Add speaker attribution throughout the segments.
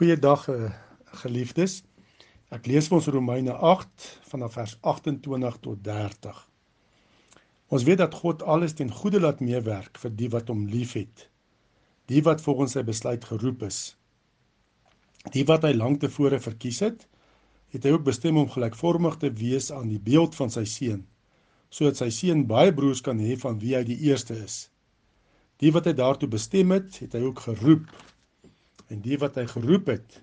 Speaker 1: Goeiedag eh, geliefdes. Ek lees vir ons Romeine 8 vanaf vers 28 tot 30. Ons weet dat God alles ten goeie laat meewerk vir die wat hom liefhet. Die wat volgens sy besluit geroep is. Die wat hy lank tevore verkies het, het hy ook bestem om gelykvormig te wees aan die beeld van sy seun, sodat sy seun baie broers kan hê van wie hy die eerste is. Die wat hy daartoe bestem het, het hy ook geroep en die wat hy geroep het,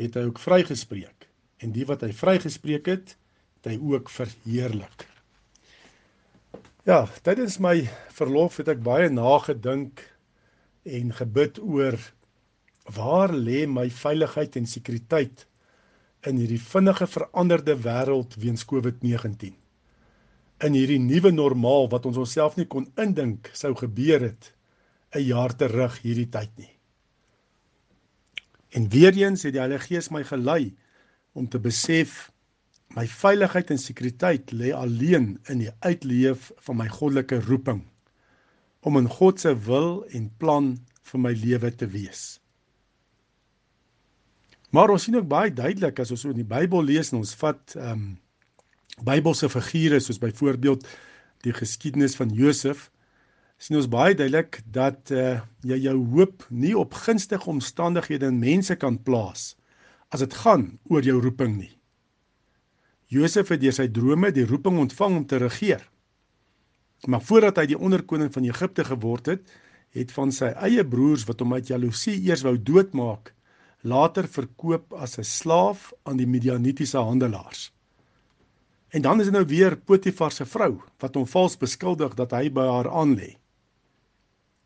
Speaker 1: het hy ook vrygespreek. En die wat hy vrygespreek het, het hy ook verheerlik. Ja, tydens my verlof het ek baie nagedink en gebid oor waar lê my veiligheid en sekuriteit in hierdie vinnige veranderde wêreld weens COVID-19. In hierdie nuwe normaal wat ons onsself nie kon indink sou gebeur het 'n jaar terug hierdie tyd nie. En weer eens het die Heilige Gees my gelei om te besef my veiligheid en sekuriteit lê alleen in die uitleef van my goddelike roeping om in God se wil en plan vir my lewe te wees. Maar ons sien ook baie duidelik as ons in die Bybel lees en ons vat ehm um, Bybelse figure soos byvoorbeeld die geskiedenis van Josef sien ons baie duidelik dat uh, jy jou hoop nie op gunstige omstandighede en mense kan plaas as dit gaan oor jou roeping nie. Josef het deur sy drome die roeping ontvang om te regeer. Maar voordat hy die onderkoning van Egipte geword het, het van sy eie broers wat hom uit jaloesie eers wou doodmaak, later verkoop as 'n slaaf aan die Midianitiese handelaars. En dan is dit nou weer Potifar se vrou wat hom vals beskuldig dat hy by haar aanlê.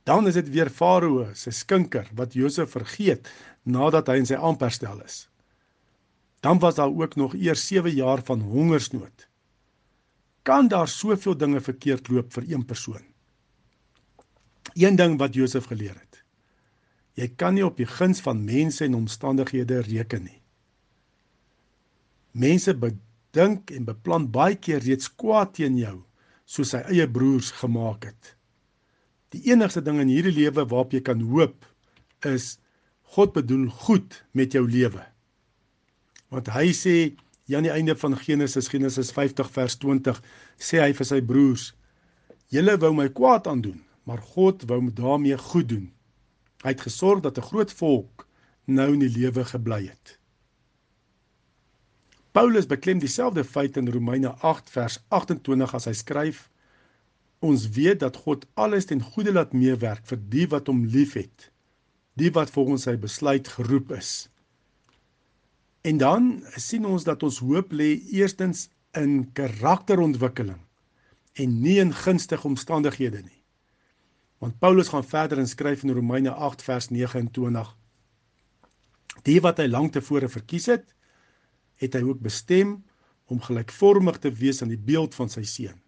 Speaker 1: Dan is dit weer Farao se skinker wat Josef vergeet nadat hy in sy amp herstel is. Dan was daar ook nog eers 7 jaar van hongersnood. Kan daar soveel dinge verkeerd loop vir een persoon? Een ding wat Josef geleer het. Jy kan nie op die guns van mense en omstandighede reken nie. Mense bedink en beplan baie keer reeds kwaad teen jou soos sy eie broers gemaak het. Die enigste ding in hierdie lewe waarop jy kan hoop is God bedoel goed met jou lewe. Want hy sê aan die einde van Genesis Genesis 50 vers 20 sê hy vir sy broers: "Julle wou my kwaad aandoen, maar God wou met daarmee goed doen. Hy het gesorg dat 'n groot volk nou in die lewe gebly het." Paulus beklem dieselfde feit in Romeine 8 vers 28 as hy skryf: Ons weet dat God alles ten goeie laat meewerk vir die wat hom liefhet, die wat volgens sy besluit geroep is. En dan sien ons dat ons hoop lê eerstens in karakterontwikkeling en nie in gunstige omstandighede nie. Want Paulus gaan verder en skryf in Romeine 8 vers 29: Die wat hy lank tevore verkies het, het hy ook bestem om gelykvormig te wees aan die beeld van sy seun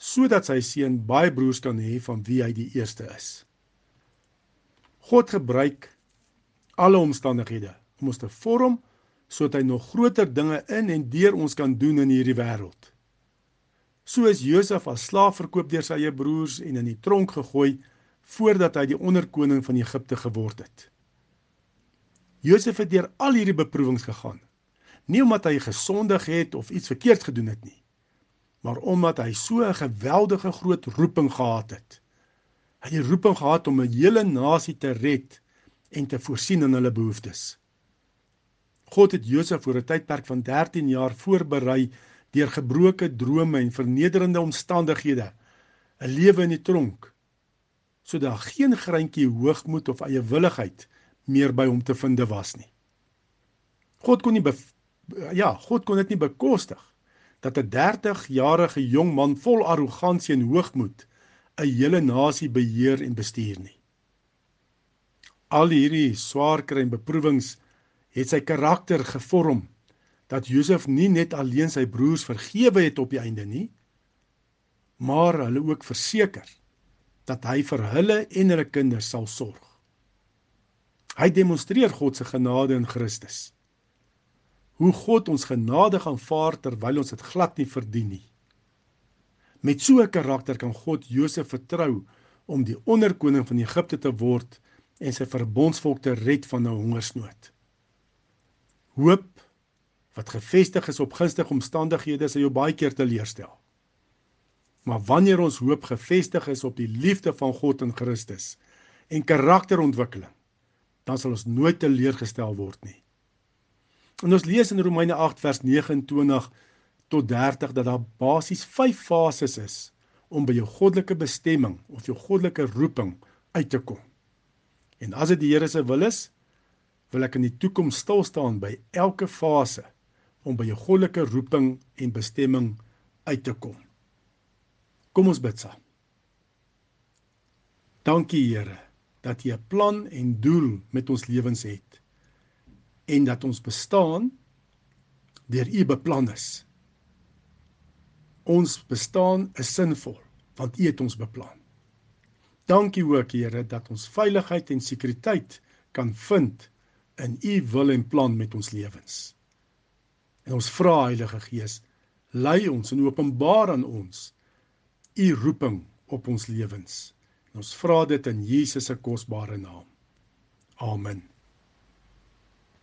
Speaker 1: sodat sy seun baie broers kan hê van wie hy die eerste is. God gebruik alle omstandighede om ons te vorm sodat hy nog groter dinge in en deur ons kan doen in hierdie wêreld. So is Josef as slaaf verkoop deur sy eie broers en in die tronk gegooi voordat hy die onderkoning van Egipte geword het. Josef het deur al hierdie beproewings gegaan. Nie omdat hy gesondig het of iets verkeerd gedoen het nie, maar omdat hy so 'n geweldige groot roeping gehad het. Hy het die roeping gehad om 'n hele nasie te red en te voorsien in hulle behoeftes. God het Josef vir 'n tydperk van 13 jaar voorberei deur gebroke drome en vernederende omstandighede, 'n lewe in die tronk, sodat geen greintjie hoogmoed of eie willigheid meer by hom te vind was nie. God kon nie ja, God kon dit nie bekostig dat 'n 30-jarige jong man vol arrogansie en hoogmoed 'n hele nasie beheer en bestuur nie. Al hierdie swaar kry en beproewings het sy karakter gevorm dat Josef nie net alleen sy broers vergewe het op die einde nie, maar hulle ook verseker dat hy vir hulle en hulle kinders sal sorg. Hy demonstreer God se genade in Christus hoe God ons genadig aanvaar terwyl ons dit glad nie verdien nie. Met so 'n karakter kan God Josef vertrou om die onderkoning van Egipte te word en sy verbondsvolk te red van 'n hongersnood. Hoop wat gefestig is op gunstige omstandighede sal jou baie keer teleurstel. Maar wanneer ons hoop gefestig is op die liefde van God in Christus en karakterontwikkeling, dan sal ons nooit teleurgestel word nie. En ons lees in Romeine 8 vers 29 tot 30 dat daar basies 5 fases is om by jou goddelike bestemming of jou goddelike roeping uit te kom. En as dit die Here se wil is, wil ek in die toekoms stil staan by elke fase om by jou goddelike roeping en bestemming uit te kom. Kom ons bid saam. Dankie Here dat U 'n plan en doel met ons lewens het en dat ons bestaan deur U beplan is. Ons bestaan is sinvol want U het ons beplan. Dankie ook Here dat ons veiligheid en sekuriteit kan vind in U wil en plan met ons lewens. En ons vra Heilige Gees, lei ons en openbaar aan ons U roeping op ons lewens. En ons vra dit in Jesus se kosbare naam. Amen.